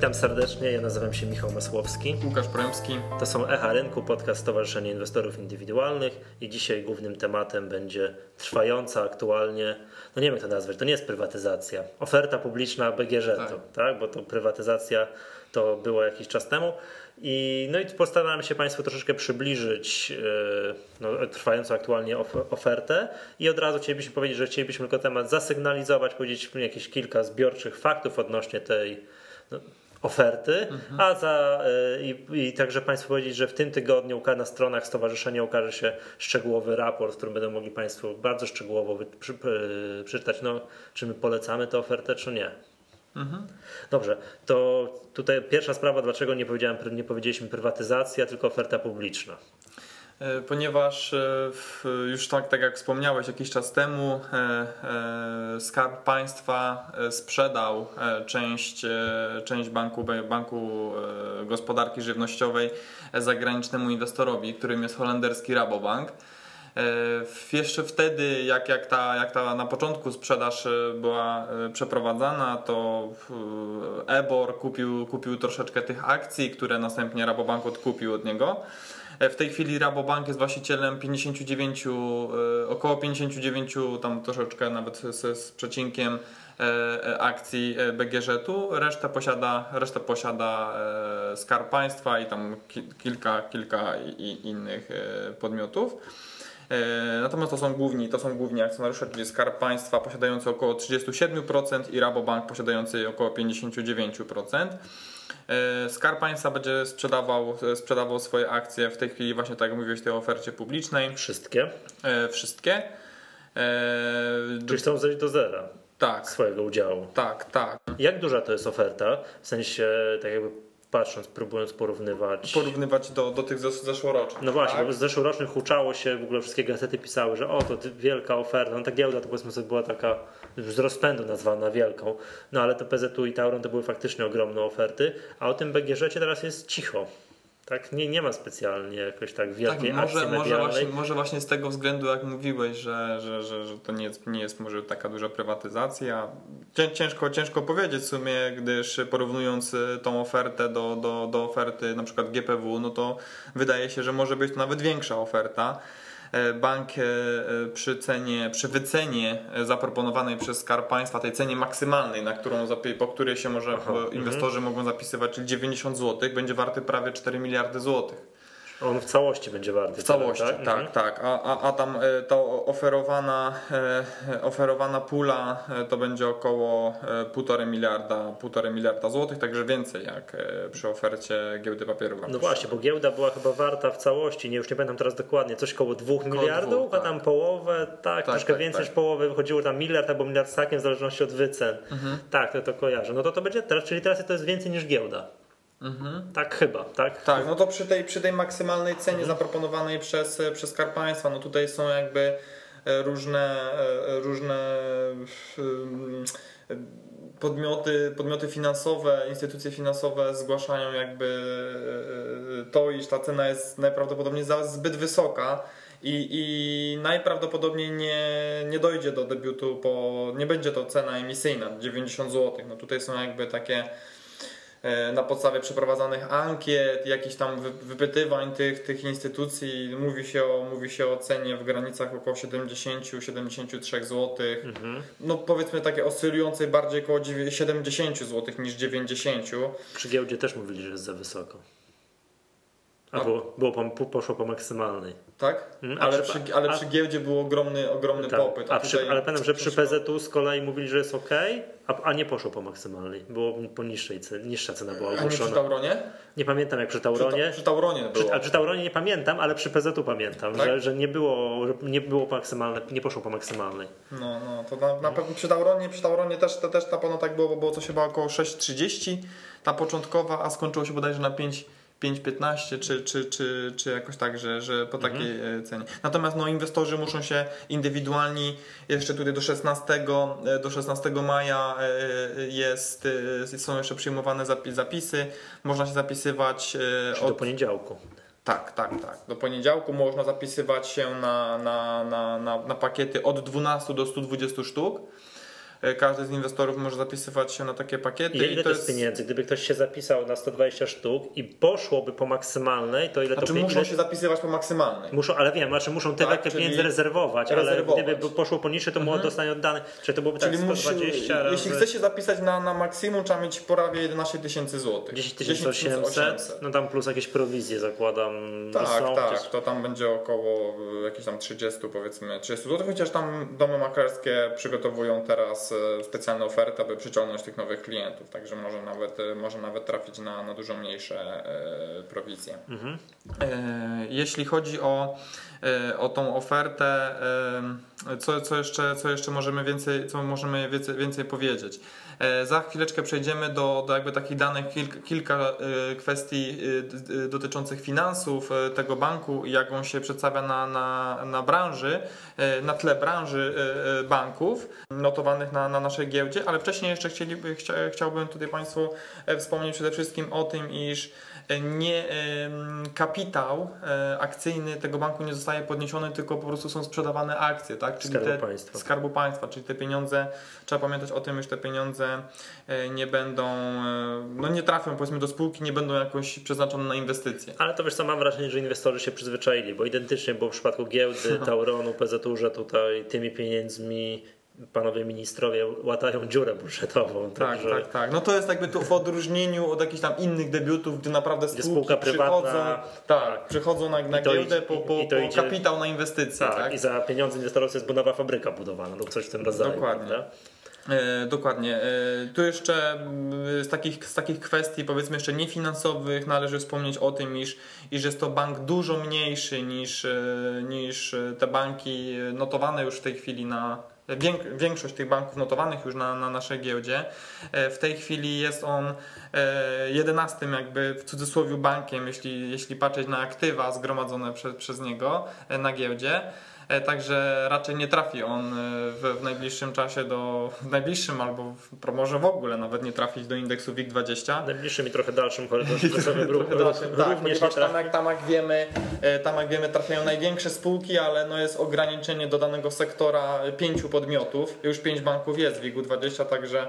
Witam serdecznie, ja nazywam się Michał Masłowski. Łukasz Poremski. To są Echa Rynku, podcast Stowarzyszenia Inwestorów Indywidualnych i dzisiaj głównym tematem będzie trwająca aktualnie, no nie wiem jak to nazwać, to nie jest prywatyzacja, oferta publiczna BGŻ, tak. tak? bo to prywatyzacja to było jakiś czas temu. I, no i postaramy się Państwu troszeczkę przybliżyć e, no, trwającą aktualnie ofertę i od razu chcielibyśmy powiedzieć, że chcielibyśmy tylko temat zasygnalizować, powiedzieć jakieś kilka zbiorczych faktów odnośnie tej no, oferty, mhm. a za, e, i, i, także Państwu powiedzieć, że w tym tygodniu na stronach stowarzyszenia ukaże się szczegółowy raport, który będą mogli Państwo bardzo szczegółowo przy, przeczytać, no, czy my polecamy tę ofertę, czy nie. Mhm. Dobrze, to tutaj pierwsza sprawa, dlaczego nie, powiedziałem, nie powiedzieliśmy prywatyzacja, tylko oferta publiczna. E, ponieważ e, już tak, tak jak wspomniałeś jakiś czas temu, e, Skarb Państwa sprzedał część, część banku, banku Gospodarki Żywnościowej zagranicznemu inwestorowi, którym jest holenderski Rabobank. Jeszcze wtedy, jak, jak, ta, jak ta na początku sprzedaż była przeprowadzana, to Ebor kupił, kupił troszeczkę tych akcji, które następnie Rabobank odkupił od niego. W tej chwili Rabobank jest właścicielem 59, e, około 59, tam troszeczkę nawet z, z przecinkiem e, e, akcji BGŻ-u. Resztę posiada, resztę posiada Skarb Państwa i tam kilka, kilka innych podmiotów. Natomiast to są główni, to są główni akcjonariusze, czyli Skarb Państwa posiadający około 37% i Rabobank posiadający około 59%. E, Skarb Państwa będzie sprzedawał, e, sprzedawał swoje akcje w tej chwili właśnie tak jak mówiłeś, tej ofercie publicznej. Wszystkie? E, wszystkie. Czyli chcą zejść do zera tak. swojego udziału. Tak, tak. Jak duża to jest oferta? W sensie tak jakby patrząc, próbując porównywać. Porównywać do, do tych zeszłorocznych. No właśnie, tak? bo z zeszłorocznych huczało się, w ogóle wszystkie gazety pisały, że o, to wielka oferta. No ta giełda to powiedzmy sobie była taka z rozpędu nazwana wielką. No ale to PZU i Tauron to były faktycznie ogromne oferty, a o tym BGŻ teraz jest cicho. Tak, nie, nie ma specjalnie jakoś tak wielkiej tak, może, może właśnie, może właśnie z tego względu, jak mówiłeś, że, że, że, że to nie jest, nie jest może taka duża prywatyzacja. Ciężko, ciężko powiedzieć w sumie, gdyż porównując y, tą ofertę do, do, do oferty na przykład GPW, no to wydaje się, że może być to nawet większa oferta. E, bank e, e, przy cenie, przy wycenie zaproponowanej przez Skarb Państwa, tej cenie maksymalnej, na którą, po której się może Aha, inwestorzy mhm. mogą zapisywać, czyli 90 zł, będzie warty prawie 4 miliardy złotych. On w całości będzie warty. W całości, tak, tak. Mhm. tak. A, a, a tam e, ta oferowana, e, oferowana pula e, to będzie około 1,5 miliarda, 1,5 miliarda złotych, także więcej jak przy ofercie giełdy papierów. No właśnie, bo giełda była chyba warta w całości, nie, już nie pamiętam teraz dokładnie, coś koło 2 miliardów, dwóch, a tam tak. połowę, tak, tak troszkę tak, więcej tak. niż połowę, wychodziło tam miliard albo miliard z hakiem w zależności od wycen. Mhm. Tak, to, to kojarzę. No to to będzie teraz, czyli teraz to jest więcej niż giełda. Mhm. Tak chyba, tak? Tak, no to przy tej, przy tej maksymalnej cenie mhm. zaproponowanej przez, przez Skarb Państwa, no tutaj są jakby e, różne, e, różne podmioty, podmioty finansowe, instytucje finansowe zgłaszają jakby e, to, iż ta cena jest najprawdopodobniej zbyt wysoka i, i najprawdopodobniej nie, nie dojdzie do debiutu, bo nie będzie to cena emisyjna 90 zł. No tutaj są jakby takie E, na podstawie przeprowadzanych ankiet, jakichś tam wypytywań tych, tych instytucji mówi się, o, mówi się o cenie w granicach około 70-73 zł. Mhm. No powiedzmy takie oscylującej bardziej około 70 zł niż 90. Przy giełdzie też mówili, że jest za wysoko. A było, było po, poszło po maksymalnej. Tak? Hmm, ale, przy, przy, ale a, przy giełdzie był ogromny, ogromny tak, popyt. A, a przy, ale pamiętam, że przy PZU z kolei mówili, że jest ok, a, a nie poszło po maksymalnej. Było po niższej cenie, niższa cena była ogłoszona. A nie przy Tauronie? Nie pamiętam jak przy Tauronie. Przy, przy Tauronie było. Przy, a przy Tauronie nie pamiętam, ale przy PZU pamiętam, tak? że, że nie było, że nie było po maksymalnej, nie poszło po maksymalnej. No, no, to na, na pewno przy Tauronie, przy Tauronie też, to też na pewno tak było, bo było coś chyba około 6,30 ta początkowa, a skończyło się bodajże na 5 5-15 czy, czy, czy, czy jakoś tak, że, że po mhm. takiej mhm. cenie. Natomiast no, inwestorzy muszą się indywidualni jeszcze tutaj do 16, e, do 16 maja jest, są jeszcze przyjmowane zapisy. Można się zapisywać od... do poniedziałku. Tak, tak, tak. Do poniedziałku można zapisywać się na, na, na, na, na pakiety od 12 do 120 sztuk. E, każdy z inwestorów może zapisywać się na takie pakiety. I ile to jest pieniędzy? Gdyby ktoś się zapisał na 120 sztuk i poszłoby po maksymalnej, to ile znaczy to muszą ile... się zapisywać po maksymalnej. Muszą, ale wiem, znaczy muszą tyle Tak, pieniędzy rezerwować, rezerwować. ale gdyby poszło poniżej, to mu Mhm. dostanie oddane. Czyli to byłoby tak Czyli musi, 120 razy... jeśli chce się zapisać na, na maksimum, trzeba mieć prawie 11 tysięcy złotych. 10 800, no tam plus jakieś prowizje zakładam. Tak, są, tak, to tam będzie około y, jakichś tam 30 powiedzmy 30 zł, chociaż tam domy maklerskie przygotowują teraz y, specjalne oferty, aby przyciągnąć tych nowych klientów, także może nawet, y, może nawet trafić na, na dużo mniejsze y, prowizje. Mhm. E, Jeśli chodzi o, e, o tą ofertę, e, co, co, jeszcze, co jeszcze możemy więcej, co możemy więcej, więcej powiedzieć? E, Za chwileczkę przejdziemy do, do jakby takich danych, kilka, kilka e, kwestii e, dotyczących finansów tego banku i jak on się przedstawia na, na, na branży, na tle branży banków notowanych na, na naszej giełdzie, ale wcześniej jeszcze chciałbym tutaj Państwu wspomnieć przede wszystkim o tym, iż nie em, kapitał e, akcyjny tego banku nie zostaje podniesiony, tylko po prostu są sprzedawane akcje, tak? Czyli Skarbu te, Państwa. Skarbu Państwa, czyli te pieniądze, trzeba pamiętać o tym, iż te pieniądze e, nie będą, e, no nie trafią powiedzmy do spółki, nie będą jakoś przeznaczone na inwestycje. Ale to wiesz co, mam wrażenie, że inwestorzy się przyzwyczaili, bo identycznie było w przypadku giełdy, Tauronu, PZU, że tutaj tymi pieniędzmi panowie ministrowie łatają dziurę budżetową. Tak, także tak, tak. No to jest jakby tu w odróżnieniu od jakichś tam innych debiutów, gdy naprawdę Gdzie spółki spółka prywatna- przychodzą, tak, przychodzą na, na giełdę po, po, po idzie- kapitał na inwestycje, Tak, tak? i za pieniądze inwestorów jest nowa fabryka budowana lub coś w tym rodzaju. Dokładnie. prawda? E, dokładnie. E, tu jeszcze mm, z takich, z takich kwestii, powiedzmy jeszcze niefinansowych, należy wspomnieć o tym, iż, iż jest to bank dużo mniejszy niż, e, niż te banki notowane już w tej chwili na. Większość tych banków notowanych już na, na naszej giełdzie. E, W tej chwili jest on e, jedenastym jakby w cudzysłowie bankiem, jeśli, jeśli patrzeć na aktywa zgromadzone przez, przez niego e, na giełdzie. E, Także raczej nie trafi on e, w, w najbliższym czasie do, w najbliższym albo w, może w ogóle nawet nie trafić do indeksu WIG20. W najbliższym i trochę dalszym horyzoncie czasowym Trochę dalszym, tak, ponieważ tam jak, tam jak wiemy, e, tam jak wiemy trafiają największe spółki, ale no jest ograniczenie do danego sektora pięciu podmiotów. Już pięć banków jest w WIG20, także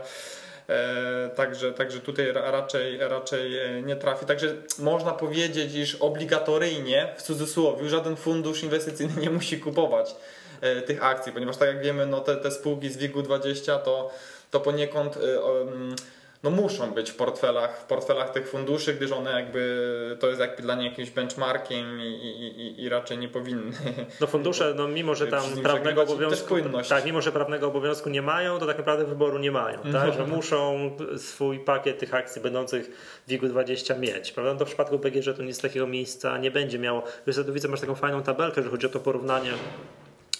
Także, także tutaj ra- raczej, raczej e, nie trafi. Także można powiedzieć, iż obligatoryjnie, w cudzysłowie, żaden fundusz inwestycyjny nie musi kupować e, tych akcji, ponieważ tak jak wiemy, no te, te spółki z WIG-20 to, to poniekąd e, mm, no muszą być w portfelach, w portfelach tych funduszy, gdyż one jakby to jest jakby dla nich jakimś benchmarkiem i, i, i, raczej nie powinny. No fundusze, no mimo że tam prawnego obowiązku, tak, mimo że prawnego obowiązku nie mają, to tak naprawdę wyboru nie mają, Mhm. tak, że muszą swój pakiet tych akcji będących w WIG-20 mieć, prawda? No to w przypadku BGŻ to nic takiego miejsca nie będzie miało. Wiesz, tu widzę, masz taką fajną tabelkę, że chodzi o to porównanie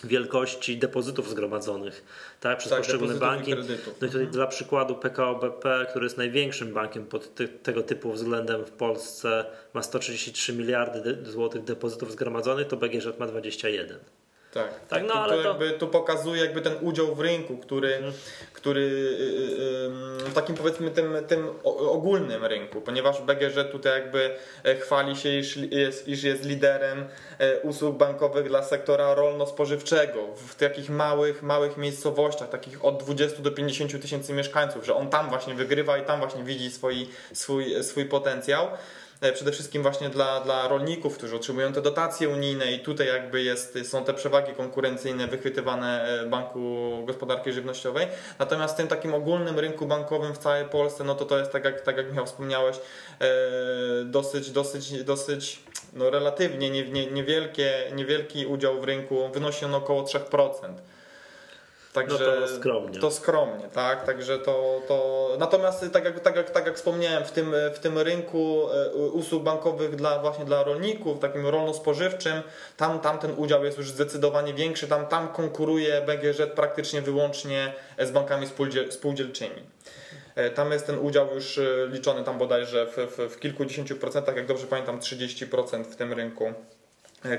wielkości depozytów zgromadzonych tak, przez Tak, poszczególne banki. No i tutaj dla przykładu PKO BP, który jest największym bankiem pod ty, tego typu względem w Polsce, ma 133 miliardy de, złotych depozytów zgromadzonych, to BGŻ ma 21. Tak, Tak, no, tu, ale to to- jakby tu pokazuje jakby ten udział w rynku, który, który y, y, y, w takim powiedzmy tym, tym o- ogólnym rynku, ponieważ BGŻ tutaj jakby e, chwali się, iż jest, iż jest liderem e, usług bankowych dla sektora rolno-spożywczego w takich małych, małych miejscowościach, takich od 20 do 50 tysięcy mieszkańców, że on tam właśnie wygrywa i tam właśnie widzi swój, swój, swój potencjał. E, przede wszystkim właśnie dla, dla rolników, którzy otrzymują te dotacje unijne i tutaj jakby jest, są te przewagi konkurencyjne wychwytywane e, Banku Gospodarki Żywnościowej. Natomiast w tym takim ogólnym rynku bankowym w całej Polsce, no to to jest tak jak, tak jak Michał wspomniałeś, e, dosyć, dosyć, dosyć no relatywnie nie, nie, niewielkie, niewielki udział w rynku, wynosi on około 3%. Także No to skromnie. To skromnie, tak? Także to, to. Natomiast tak jak, tak, jak, tak jak wspomniałem, w tym, w tym rynku e, usług bankowych dla właśnie dla rolników, takim rolno-spożywczym, tam, tam ten udział jest już zdecydowanie większy, tam, tam konkuruje BGŻ praktycznie wyłącznie z bankami spółdziel, spółdzielczymi. E, Tam jest ten udział już e, liczony tam bodajże w, w, w kilkudziesięciu procentach, jak dobrze pamiętam 30% w tym rynku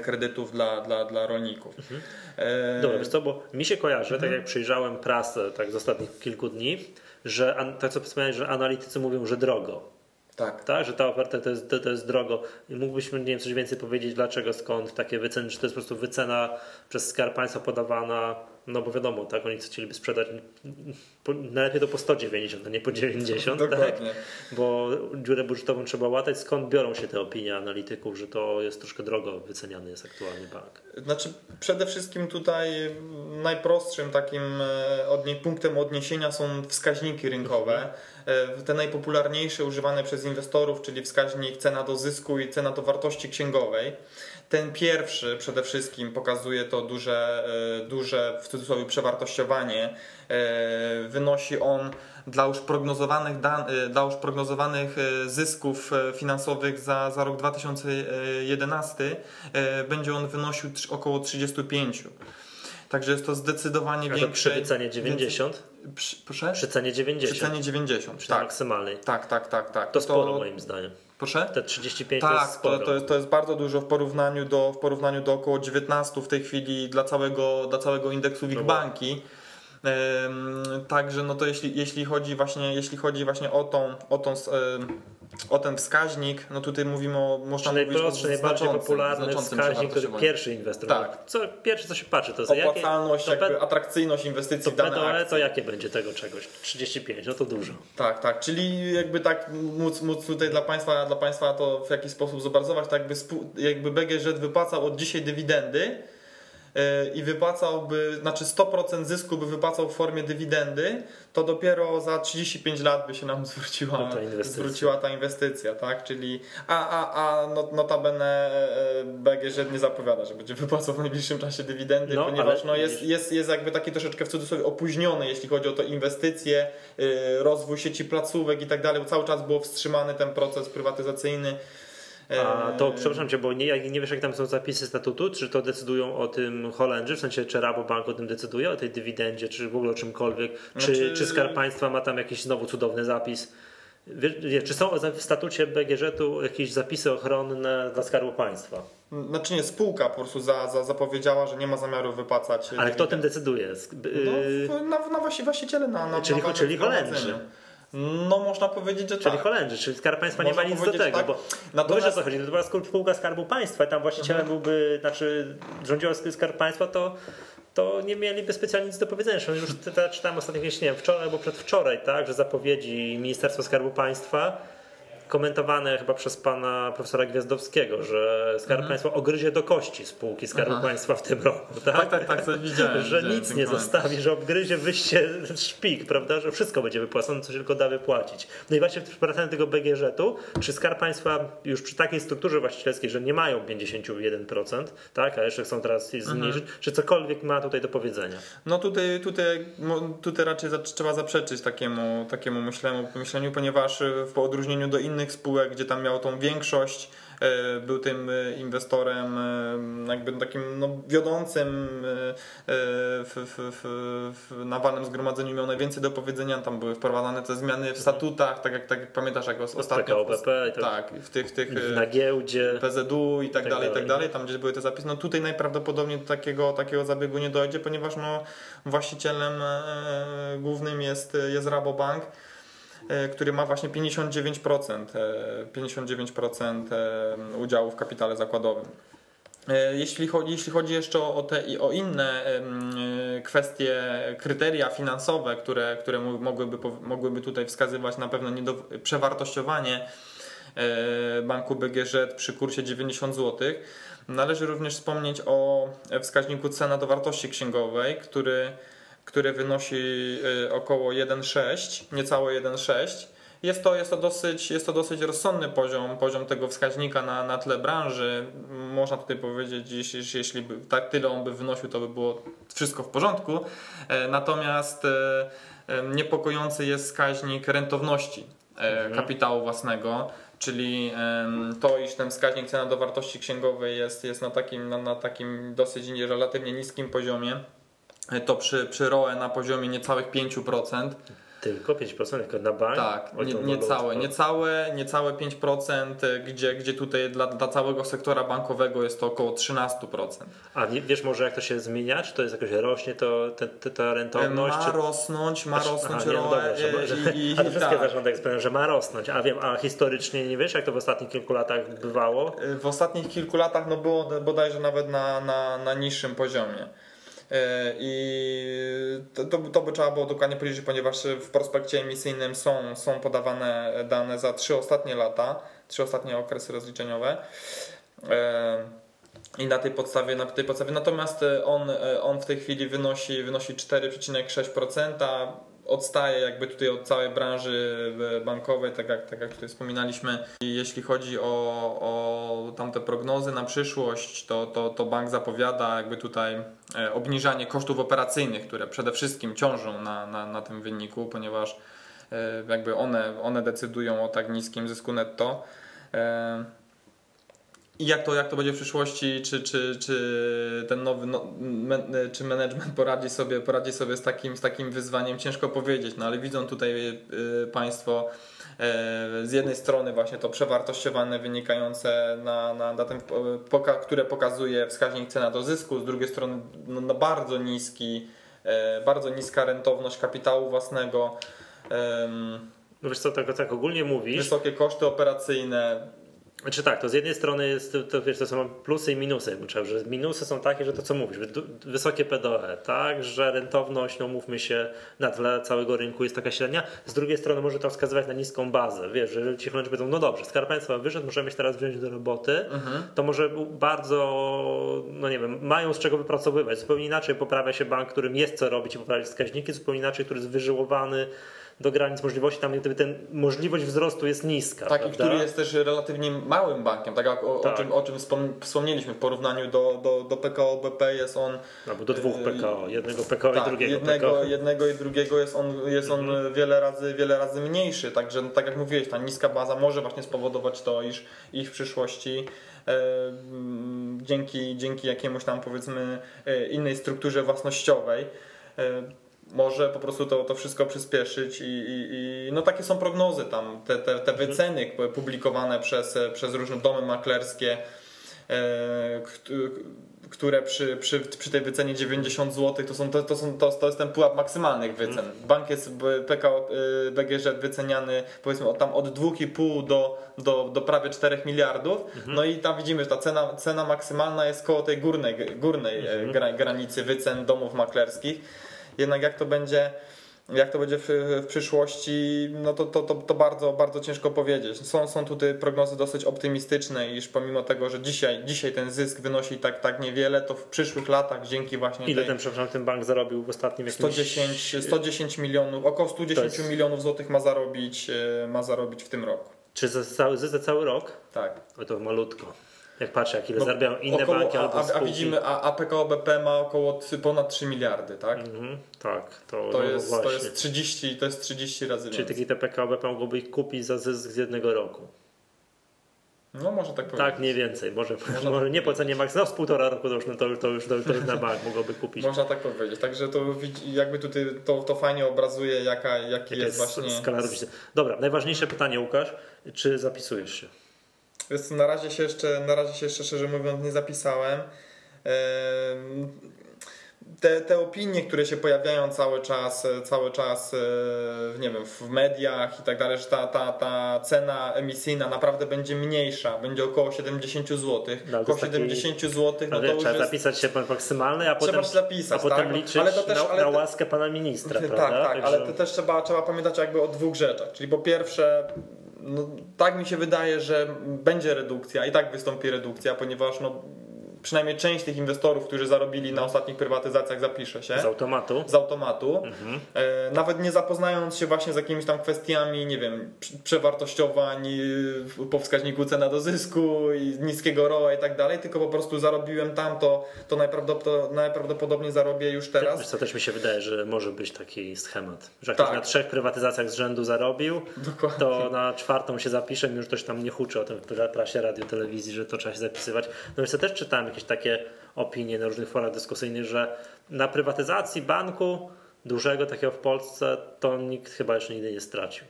kredytów dla, dla, dla rolników. E, Dobra, wiesz co, bo mi się kojarzy, tak jak przyjrzałem prasę tak z ostatnich kilku dni, że tak co wspomniałeś, że analitycy mówią, że drogo. Tak. Tak, że ta oferta to jest, to, to jest drogo. I mógłbyś, nie wiem, coś więcej powiedzieć, dlaczego, skąd takie wyceny, czy to jest po prostu wycena przez Skarb Państwa podawana no bo wiadomo, tak, oni chcieliby sprzedać po, najlepiej to po 190, a nie po 90, tak? Dokładnie. bo dziurę budżetową trzeba łatać. Skąd biorą się te opinie analityków, że to jest troszkę drogo wyceniany jest aktualnie bank? Znaczy przede wszystkim tutaj najprostszym takim e, odnie, punktem odniesienia są wskaźniki rynkowe. E, Te najpopularniejsze używane przez inwestorów, czyli wskaźnik cena do zysku i cena do wartości księgowej. Ten pierwszy przede wszystkim pokazuje to duże, e, duże w cudzysłowie przewartościowanie. E, Wynosi on dla już prognozowanych, dan, e, dla już prognozowanych zysków finansowych za, za rok 2011 e, będzie on wynosił około 35. Także jest to zdecydowanie A to większe. przy wycenie 90? Więcej, przy, proszę? Przy cenie 90. Przy cenie 90. Przy tak. maksymalnej. tak, tak, tak, tak. To sporo moim zdaniem. Proszę? Te 35 to jest Tak, sporo. to, to, jest, to jest bardzo dużo w porównaniu do, w porównaniu do około 19 w tej chwili dla całego, dla całego indeksu WIG No Banki. Także no to jeśli, jeśli chodzi właśnie, jeśli chodzi właśnie o tą, o tą o ten wskaźnik, no tutaj mówimy o można Czy mówić najprostszy, najbardziej popularny wskaźnik, który pierwszy inwestor. Tak. Co, pierwsze co się patrzy, to jest jakie, Opłacalność, to, jakby P- atrakcyjność to inwestycji w dane akcje. to jakie będzie tego czegoś? 35, no to dużo. Tak, tak, czyli jakby tak móc, móc tutaj dla Państwa, dla państwa to w jakiś sposób zobrazować, tak jakby, jakby BGŻ wypłacał od dzisiaj dywidendy i wypłacałby, znaczy 100% zysku by wypłacał w formie dywidendy, to dopiero za 35 lat by się nam zwróciła, No ta inwestycja. zwróciła ta inwestycja, tak, czyli a, a, a no, notabene e, BGŻ nie zapowiada, że będzie wypłacał w najbliższym czasie dywidendy, No, ponieważ ale no, jest, jest, jest jakby taki troszeczkę w cudzysłowie opóźniony, jeśli chodzi o to inwestycje, y, rozwój sieci placówek i tak dalej, bo cały czas był wstrzymany ten proces prywatyzacyjny. A to, przepraszam Cię, bo nie, jak nie wiesz, jak tam są zapisy statutu, czy to decydują o tym Holendrzy, w sensie czy Rabobank o tym decyduje, o tej dywidendzie, czy w ogóle o czymkolwiek, czy, Znaczy- czy Skarb Państwa ma tam jakiś znowu cudowny zapis. Wiesz, wie- czy są w statucie BGŻ-u jakieś zapisy ochronne dla Skarbu Państwa? Znaczy nie, spółka po prostu za, za, zapowiedziała, że nie ma zamiaru wypłacać. Ale kto o tym dywidend. decyduje? No, w- na, na właści, właściciele, na, na Czyli- na czyli. Holendrzy. No można powiedzieć, że Czyli tak. Holendrzy, czyli Skarb Państwa nie Można ma nic do tego, tak. bo Natomiast- wiesz o co chodzi, to była spółka Skarbu Państwa i tam właścicielem Mhm. byłby, znaczy rządziła Skarb Państwa, to, to nie mieliby specjalnie nic do powiedzenia. Już czytałem ostatnio, nie wiem, wczoraj albo przedwczoraj, tak, że zapowiedzi Ministerstwa Skarbu Państwa komentowane chyba przez pana profesora Gwiazdowskiego, że Skarb Państwa ogryzie do kości spółki Skarbu Mhm. Aha. Państwa w tym roku. Tak, Tak, tak, tak, widziałem. że widziałem nic nie komentarz. zostawi, że obgryzie wyjście szpik, prawda, że wszystko będzie wypłacone, co się tylko da wypłacić. No i właśnie wracając do tego BGŻ-u, czy Skarb Państwa już przy takiej strukturze właścicielskiej, że nie mają 51%, tak, a jeszcze chcą teraz je zmniejszyć, czy cokolwiek ma tutaj do powiedzenia? No tutaj, tutaj, tutaj raczej trzeba zaprzeczyć takiemu, takiemu myśleniu, myśleniu, ponieważ w odróżnieniu do innych spółek, gdzie tam miał tą większość, y, był tym y, inwestorem y, jakby takim no, wiodącym w, w, w, w na walnym zgromadzeniu miał najwięcej do powiedzenia, tam były wprowadzane te zmiany w statutach, tak jak, tak jak pamiętasz, jak os- ostatnio i tak. w tych, tych y, Na giełdzie. PZU i tak, Tak dalej, i tak dalej. tam gdzie były te zapisy. No tutaj najprawdopodobniej do takiego, takiego zabiegu nie dojdzie, ponieważ no, właścicielem e, głównym jest, jest Rabobank, e, który ma właśnie 59%, e, 59% e, udziału w kapitale zakładowym. E, Jeśli chodzi, jeśli chodzi jeszcze o, te i o inne e, kwestie, kryteria finansowe, które, które mo- mogłyby, mogłyby tutaj wskazywać na pewno przewartościowanie e, banku BGŻ przy kursie 90 zł. Należy również wspomnieć o wskaźniku cena do wartości księgowej, który, który wynosi e, około 1,6, niecałe 1,6. Jest to, jest, to dosyć, jest to dosyć rozsądny poziom, poziom tego wskaźnika na, na tle branży. Można tutaj powiedzieć, jeśli, jeśli by tak tyle on by wynosił, to by było wszystko w porządku. E, Natomiast e, e, niepokojący jest wskaźnik rentowności e, kapitału własnego, czyli to, iż ten wskaźnik cena do wartości księgowej jest, jest na, takim, na, na takim dosyć nie- relatywnie niskim poziomie. E, To przy, przy ROE na poziomie niecałych 5%. Tylko 5% tylko na bank? Tak, nie, niecałe, niecałe, niecałe 5%, gdzie, gdzie tutaj dla, dla całego sektora bankowego jest to około 13%. A wie- wiesz może jak to się zmienia? Czy to jest jakoś rośnie to, te, te, ta rentowność? Ma czy... rosnąć, ma rosnąć Aha, nie, no dobra, że, że, i, i, a te wszystkie tak. zarządy że ma rosnąć. A wiem, a historycznie nie wiesz, jak to w ostatnich kilku latach bywało? W ostatnich kilku latach no było bodajże nawet na, na, na niższym poziomie. E, I to, to, to, by trzeba było dokładnie policzyć, ponieważ w prospekcie emisyjnym są, są podawane dane za trzy ostatnie lata, trzy ostatnie okresy rozliczeniowe. E, I na tej podstawie, na tej podstawie. Natomiast on, on w tej chwili wynosi, wynosi 4,6% odstaje jakby tutaj od całej branży bankowej, tak jak, tak jak tutaj wspominaliśmy. Jeśli chodzi o, o tamte prognozy na przyszłość, to, to, to bank zapowiada jakby tutaj e, obniżanie kosztów operacyjnych, które przede wszystkim ciążą na, na, na tym wyniku, ponieważ e, jakby one, one decydują o tak niskim zysku netto. E, i jak to, jak to będzie w przyszłości, czy, czy, czy ten nowy, no, czy management poradzi sobie, poradzi sobie z takim, z takim wyzwaniem, ciężko powiedzieć, no ale widzą tutaj y, Państwo y, z jednej strony właśnie to przewartościowane wynikające na, na, na tym, poka, które pokazuje wskaźnik cena do zysku, z drugiej strony no, no bardzo niski, y, bardzo niska rentowność kapitału własnego. No wiesz co, tak, tak ogólnie mówisz. Wysokie koszty operacyjne, znaczy tak, to z jednej strony jest, to, wiesz, to są plusy i minusy, że minusy są takie, że to co mówisz, wysokie PDE, tak, że rentowność, no mówmy się, na tle całego rynku jest taka średnia, z drugiej strony może to wskazywać na niską bazę, wiesz, że jeżeli ci klienci powiedzą, no dobrze, Skarb Państwa wyszedł, możemy się teraz wziąć do roboty, mhm. to może bardzo, no nie wiem, mają z czego wypracowywać, zupełnie inaczej poprawia się bank, którym jest co robić i poprawiać wskaźniki, zupełnie inaczej, który jest wyżyłowany, do granic możliwości, tam gdyby ten możliwość wzrostu jest niska. Tak, prawda? i który jest też relatywnie małym bankiem, tak jak o, tak. o czym, o czym wspomnieliśmy w porównaniu do, do, do PKO BP jest on. Albo do dwóch PKO, jednego PKO tak, i drugiego jednego, PKO. Jednego i drugiego jest on, jest on mhm. wiele, razy, wiele razy mniejszy, także no, tak jak mówiłeś, ta niska baza może właśnie spowodować to, iż, iż w przyszłości e, dzięki, dzięki jakiemuś tam powiedzmy e, innej strukturze własnościowej e, może po prostu to, to wszystko przyspieszyć i, i, i no takie są prognozy tam, te, te, te mhm. wyceny publikowane przez, przez różne domy maklerskie, e, które przy, przy, przy tej wycenie 90 zł to, są, to, to, są, to, to jest ten pułap maksymalnych wycen. Mhm. Bank jest PKO e, BGŻ wyceniany powiedzmy od, tam od 2,5 do, do, do prawie 4 miliardów. Mhm. No i tam widzimy, że ta cena, cena maksymalna jest koło tej górnej, górnej mhm. granicy wycen domów maklerskich jednak jak to będzie jak to będzie w, w, przyszłości, no to, to, to, to, bardzo, bardzo ciężko powiedzieć. Są, są tutaj prognozy dosyć optymistyczne, iż pomimo tego, że dzisiaj, dzisiaj ten zysk wynosi tak, tak niewiele, to w przyszłych latach dzięki właśnie Ile tej, ten, przepraszam, ten bank zarobił w ostatnim jakimś... 110, 110 milionów, około 110 jest... milionów złotych ma zarobić, e, ma zarobić w tym roku. Czy za cały, za cały rok? Tak. O, to malutko. Jak patrzę, jak ile no, zarabiają inne około, banki albo a, a widzimy, a, a PKO BP ma około ponad 3 miliardy, tak? Mhm, tak, to, to, no jest, to, jest 30, to jest 30 razy Czyli więcej. Czyli takie PKO BP mogłoby ich kupić za zysk z jednego roku. No może tak powiedzieć. Tak, mniej więcej. Może, może, może nie płacenie maks, no z półtora roku to już, no to, to już to, już na bank mogłoby kupić. Można tak powiedzieć. Także to jakby tutaj to, to fajnie obrazuje jaka, jaki jest, jest właśnie... skala. Dobra, najważniejsze pytanie Łukasz. Czy zapisujesz się? Więc na razie się jeszcze, na razie się jeszcze szczerze mówiąc nie zapisałem. Te, te opinie, które się pojawiają cały czas, cały czas e, nie wiem, w mediach i tak dalej, że ta, ta, ta cena emisyjna naprawdę będzie mniejsza, będzie około 70 zł. No, około 70 taki... zł, no, to trzeba jest... zapisać się maksymalny, a potem, zapisać, a potem tak? liczyć ale to też, na, ale na łaskę pana ministra. Tak, tak, Także... ale to też trzeba, trzeba pamiętać jakby o dwóch rzeczach. Czyli po pierwsze no, tak mi się wydaje, że będzie redukcja i tak wystąpi redukcja, ponieważ no, przynajmniej część tych inwestorów, którzy zarobili na ostatnich prywatyzacjach, zapisze się. Z automatu. Z automatu. Mhm. E, nawet nie zapoznając się właśnie z jakimiś tam kwestiami, nie wiem, przewartościowań po wskaźniku cena do zysku i niskiego ROA i tak dalej, tylko po prostu zarobiłem tam, to, to najprawdopodobniej, zarobię już teraz. Wiesz co też mi się wydaje, że może być taki schemat, że jak tak. na trzech prywatyzacjach z rzędu zarobił, Dokładnie. to na czwartą się zapisze, już ktoś tam nie huczy o tym w prasie, radio, telewizji, że to trzeba się zapisywać. No więc ja też czytałem jakieś takie opinie na różnych forach dyskusyjnych, że na prywatyzacji banku dużego takiego w Polsce to nikt chyba jeszcze nigdy nie stracił.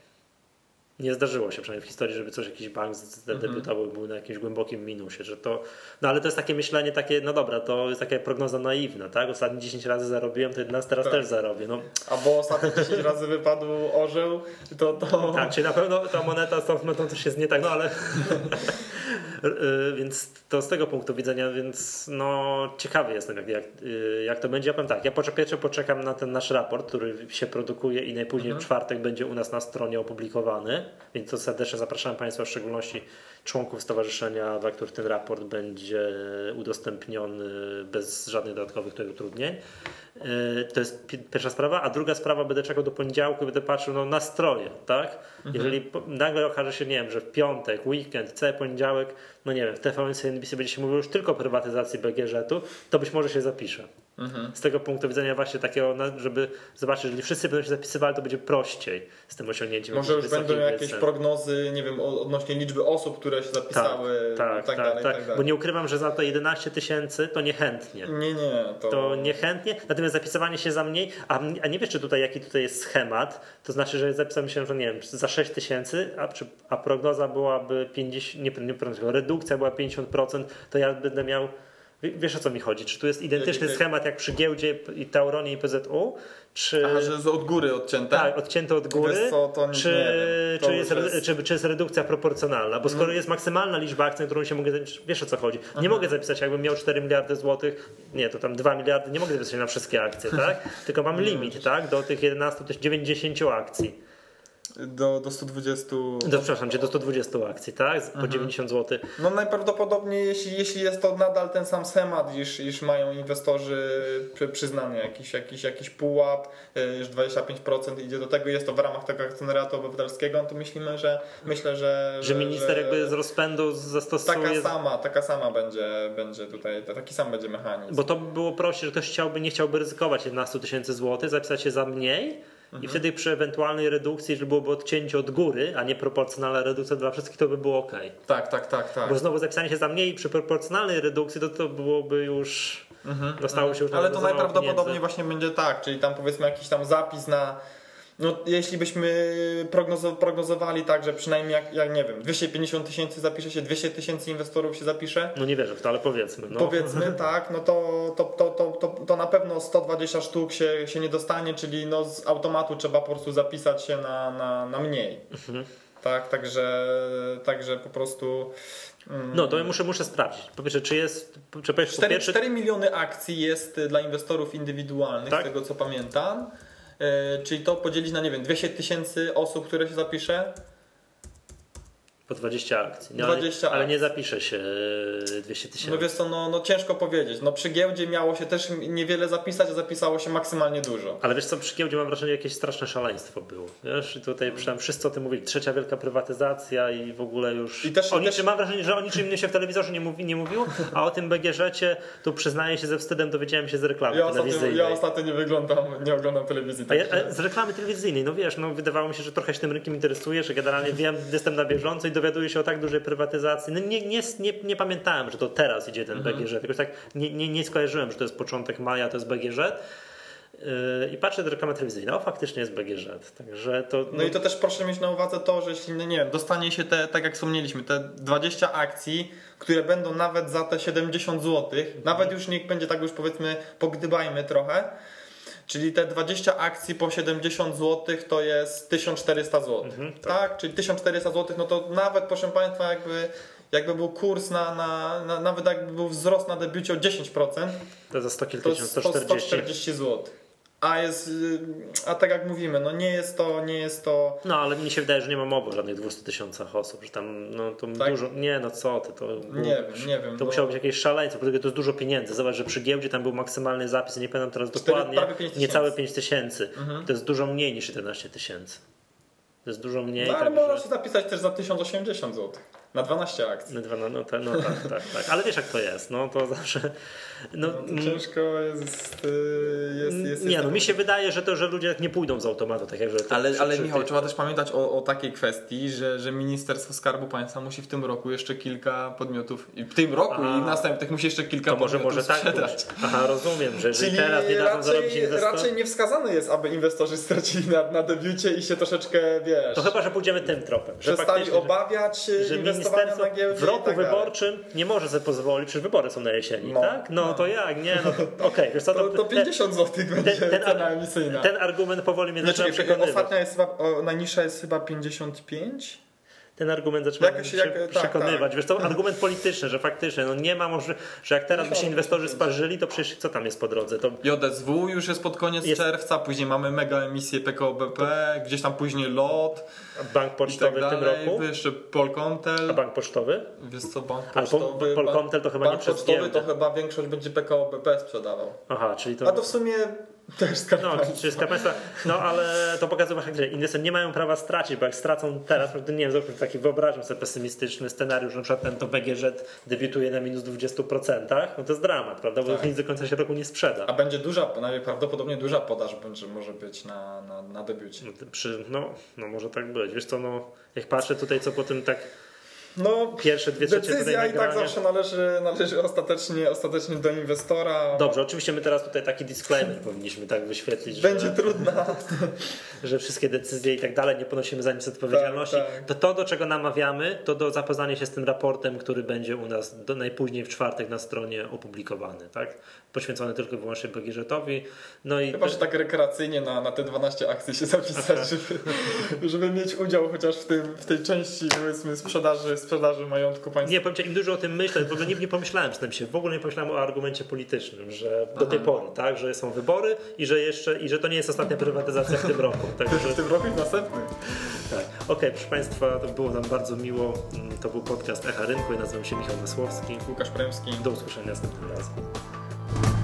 Nie zdarzyło się przynajmniej w historii, żeby coś jakiś bank zadebiutował mm był na jakimś głębokim minusie, że to, no ale to jest takie myślenie takie, no dobra, to jest taka prognoza naiwna, tak? Ostatnie 10 razy zarobiłem, to 11 teraz tak. też zarobię. No. Albo ostatnie 10 razy wypadł orzeł, to to... Tak, czyli na pewno ta moneta z tą monetą też jest nie tak, no ale więc to z tego punktu widzenia, więc no ciekawy jestem jak, jak, y, jak to będzie. Ja powiem tak, ja pierwsze poczekam na ten nasz raport, który się produkuje i najpóźniej mhm. w czwartek będzie u nas na stronie opublikowany, więc to serdecznie zapraszam Państwa, w szczególności członków stowarzyszenia, dla których ten raport będzie udostępniony bez żadnych dodatkowych utrudnień. E, to jest pierwsza sprawa, a druga sprawa, będę czekał do poniedziałku będę patrzył no, na stroje, tak? Mhm. Jeżeli nagle okaże się, nie wiem, że w piątek, weekend, cały poniedziałek, no nie wiem, w TVN NBC będzie się mówiło już tylko o prywatyzacji BGŻ-u, to być może się zapiszę. Mhm. Z tego punktu widzenia właśnie takiego, żeby zobaczyć, jeżeli wszyscy będą się zapisywali, to będzie prościej z tym osiągnięciem. Może już będą jakieś cen. prognozy, nie wiem, odnośnie liczby osób, które się zapisały tak, tak, tak, tak, tak, tak, Bo nie ukrywam, że za to 11 tysięcy to niechętnie. Nie, nie. To... to niechętnie, natomiast zapisywanie się za mniej, a, a nie wiesz, czy tutaj jaki tutaj jest schemat, to znaczy, że zapisałem się, że nie wiem, za 6 tysięcy, a, a prognoza byłaby 50, nie, nie, nie redukcja była 50%, to ja będę miał Wiesz o co mi chodzi? Czy tu jest identyczny schemat jak przy giełdzie i Tauronie i PZU? Czy... Aha, że jest od góry odcięte? Tak, odcięte od góry. Co, to czy, czy, jest, jest... Czy, czy jest redukcja proporcjonalna? Bo skoro no. jest maksymalna liczba akcji, na którą się mogę. Wiesz o co chodzi? Nie Aha. mogę zapisać, jakbym miał 4 miliardy złotych, nie, to tam 2 miliardy, nie mogę zapisać na wszystkie akcje, tak? Tylko mam limit, tak? Do tych 11, 90 akcji. Do, do 120. Do, przepraszam, do 120 akcji, tak? Po mhm. 90 zł. No najprawdopodobniej, jeśli, jeśli jest to nadal ten sam schemat, iż, iż mają inwestorzy przyznany jakiś, jakiś, jakiś pułap, już 25% idzie do tego, jest to w ramach tego akcjonariatu obywatelskiego, no to myślimy, że myślę, że. Że, że minister że jakby z rozpędu zastosuje. Taka sama, taka sama będzie, będzie tutaj, taki sam będzie mechanizm. Bo to było prościej, że ktoś chciałby, nie chciałby ryzykować 11 tysięcy złotych, zapisać się za mniej Mhm. I wtedy przy ewentualnej redukcji, jeżeli byłoby odcięcie od góry, a nie proporcjonalna redukcja dla wszystkich, to by było ok. Tak, tak, tak, tak. Bo znowu zapisanie się za mniej przy proporcjonalnej redukcji, to to byłoby już. Mhm, dostało się już Ale to najprawdopodobniej pieniędzy. właśnie będzie tak, czyli tam powiedzmy jakiś tam zapis na no, jeśli byśmy prognozowali tak, że przynajmniej jak, jak nie wiem, 250 tysięcy zapisze się, 200 tysięcy inwestorów się zapisze. No nie wierzę w to, ale powiedzmy. No. Powiedzmy tak, no to, to, to, to, to, to na pewno 120 sztuk się, się nie dostanie, czyli no z automatu trzeba po prostu zapisać się na, na, na mniej. Mhm. Tak, także, także po prostu. Mm, no to ja muszę, muszę sprawdzić. Po pierwsze, czy jest. Czy 4, pierwsze... 4 miliony akcji jest dla inwestorów indywidualnych, tak? z tego co pamiętam. E, czyli to podzielić na, nie wiem, 200 tysięcy osób, które się zapisze, po 20 akcji. No, 20 ale, ale nie zapisze się 200 tysięcy. No wiesz co, no, no ciężko powiedzieć. No przy giełdzie miało się też niewiele zapisać, a zapisało się maksymalnie dużo. Ale wiesz co, przy giełdzie mam wrażenie, jakieś straszne szaleństwo było. Wiesz, i tutaj przynajmniej wszyscy o tym mówili. Trzecia wielka prywatyzacja i w ogóle już... I też, o niczym, też... Mam wrażenie, że o niczym innym się w telewizorze nie, mówi, nie mówiło, a o tym BGŻ-cie tu przyznaję się ze wstydem, dowiedziałem się z reklamy ja telewizyjnej. Ostatnio, ja ostatnio nie wyglądam, nie oglądam telewizji. A ja, z reklamy telewizyjnej, no wiesz, no wydawało mi się, że trochę się tym rynkiem interesuje, że generalnie wiem, jestem na bieżąco i dowiaduję się o tak dużej prywatyzacji. No nie, nie, nie, nie pamiętałem, że to teraz idzie ten mhm. BGŻ. Jakoś tak nie, nie, nie skojarzyłem, że to jest początek maja, to jest BGŻ. Yy, I patrzę do reklamy telewizyjnej, no faktycznie jest BGŻ. Także to, no... no... i to też proszę mieć na uwadze to, że jeśli, no nie wiem, dostanie się te, tak jak wspomnieliśmy, te 20 akcji, które będą nawet za te 70 zł, nawet już niech będzie tak już powiedzmy, pogdybajmy trochę, Czyli te 20 akcji po 70 zł to jest 1400 zł. Mhm, tak. tak. Czyli 1400 zł, no to nawet proszę Państwa, jakby, jakby był kurs na, na, na nawet jakby był wzrost na debiucie o 10%, to za 100 kilka, 140. 140 zł. A jest, y, a tak jak mówimy, no nie jest to, nie jest to. No ale mi się wydaje, że nie ma mowy o żadnych 200 tysiącach osób, że tam no to tak? dużo. Nie, no co ty, to. Nie wiem, nie wiem. To musiało być jakieś szaleństwo, bo to jest dużo pieniędzy. Zobacz, że przy giełdzie tam był maksymalny zapis, nie pamiętam teraz 4, dokładnie. Niecałe 5 tysięcy. Mhm. To jest dużo mniej niż 11 tysięcy. To jest dużo mniej. No ale tak, można że... się zapisać też za 1080 zł. Na 12 akcji. Na dwa, no, no, no tak, tak, tak. Ale wiesz jak to jest, no to zawsze... No, no to mm. ciężko jest, y, jest, jest Nie, no mi się wydaje, że to, że ludzie nie pójdą z automatu, tak jak że Ale, przy, ale przy, Michał, trzeba też pamiętać o, o takiej kwestii, że, że Ministerstwo Skarbu Państwa musi w tym roku jeszcze kilka podmiotów, i w tym roku A, i następnych musi jeszcze kilka to może, podmiotów może sprzedać. tak Aha, rozumiem, że Czyli teraz nie dadzą zarobić inwestor... Raczej nie wskazane jest, aby inwestorzy stracili na, na debiucie i się troszeczkę, wiesz... To chyba, że pójdziemy tym tropem. Że przestali obawiać że inwestowania na giełdzie w roku tak wyborczym nie może sobie pozwolić, przecież wybory są na jesieni, no, tak? No, no, to jak, nie? No to, okay, to, to, to 50 zł będzie ten, ten, cena emisyjna. Ten argument powoli mnie zaczyna przekonywać. Ostatnia jest chyba, o, najniższa jest chyba 55? ten argument zaczynam Jakoś się jak- tak, przekonywać. tak. Wiesz, to argument polityczny, że faktycznie no nie ma może, że jak teraz by się inwestorzy sparzyli, to przecież co tam jest po drodze? To JSW już jest pod koniec Jest- czerwca, później mamy mega emisję PKO BP, gdzieś tam później LOT bank i tak pocztowy w tym roku? Jeszcze A Polkomtel. bank pocztowy? Wiesz co, bank A po, Pocztowy, Polkomtel to chyba nie Bank pocztowy to chyba większość będzie PKO BP sprzedawał. Aha, czyli to... A to w sumie też skarb No, państwa. czyli Skarb Państwa, no ale to pokazuje właśnie, że inwestorzy nie mają prawa stracić, bo jak stracą teraz, to nie wiem, zróbmy taki wyobraźmy sobie pesymistyczny scenariusz, że na przykład ten to BGŻ debiutuje na minus 20%, no to jest dramat, prawda, bo Tak. nic do końca się roku nie sprzeda. A będzie duża, najprawdopodobniej duża podaż będzie, może być na, na, na debiucie. No, Przy, no, no może tak być. Wiesz co, no, jak patrzę tutaj, co po tym tak No, pierwsze dwie trzecie decyzja i tak zawsze należy, należy ostatecznie, ostatecznie do inwestora. Dobrze, oczywiście my teraz tutaj taki disclaimer powinniśmy tak wyświetlić, Będzie że, trudna. że wszystkie decyzje i tak dalej nie ponosimy za nic odpowiedzialności. Tak, tak. To to, do czego namawiamy, to do zapoznania się z tym raportem, który będzie u nas do, najpóźniej w czwartek na stronie opublikowany, tak? Poświęcony tylko i wyłącznie BGŻ-owi. No i Chyba, że tak rekreacyjnie na, na te 12 akcji się zapisać, żeby, żeby mieć udział chociaż w, tym, w tej części powiedzmy sprzedaży, sprzedaży majątku państwa. Nie, powiem ci, im dużo o tym myślę, w ogóle nie, nie pomyślałem przynajmniej się, w ogóle nie pomyślałem o argumencie politycznym, że do tej pory, tak, że są wybory i że jeszcze, i że to nie jest ostatnia prywatyzacja w tym roku. Także, W tym roku i w następnym. tak. Okej, proszę Państwa, to było nam bardzo miło. Mm, To był podcast Echa Rynku. Ja nazywam się Michał Masłowski. Łukasz Premski. Do usłyszenia następnym razem.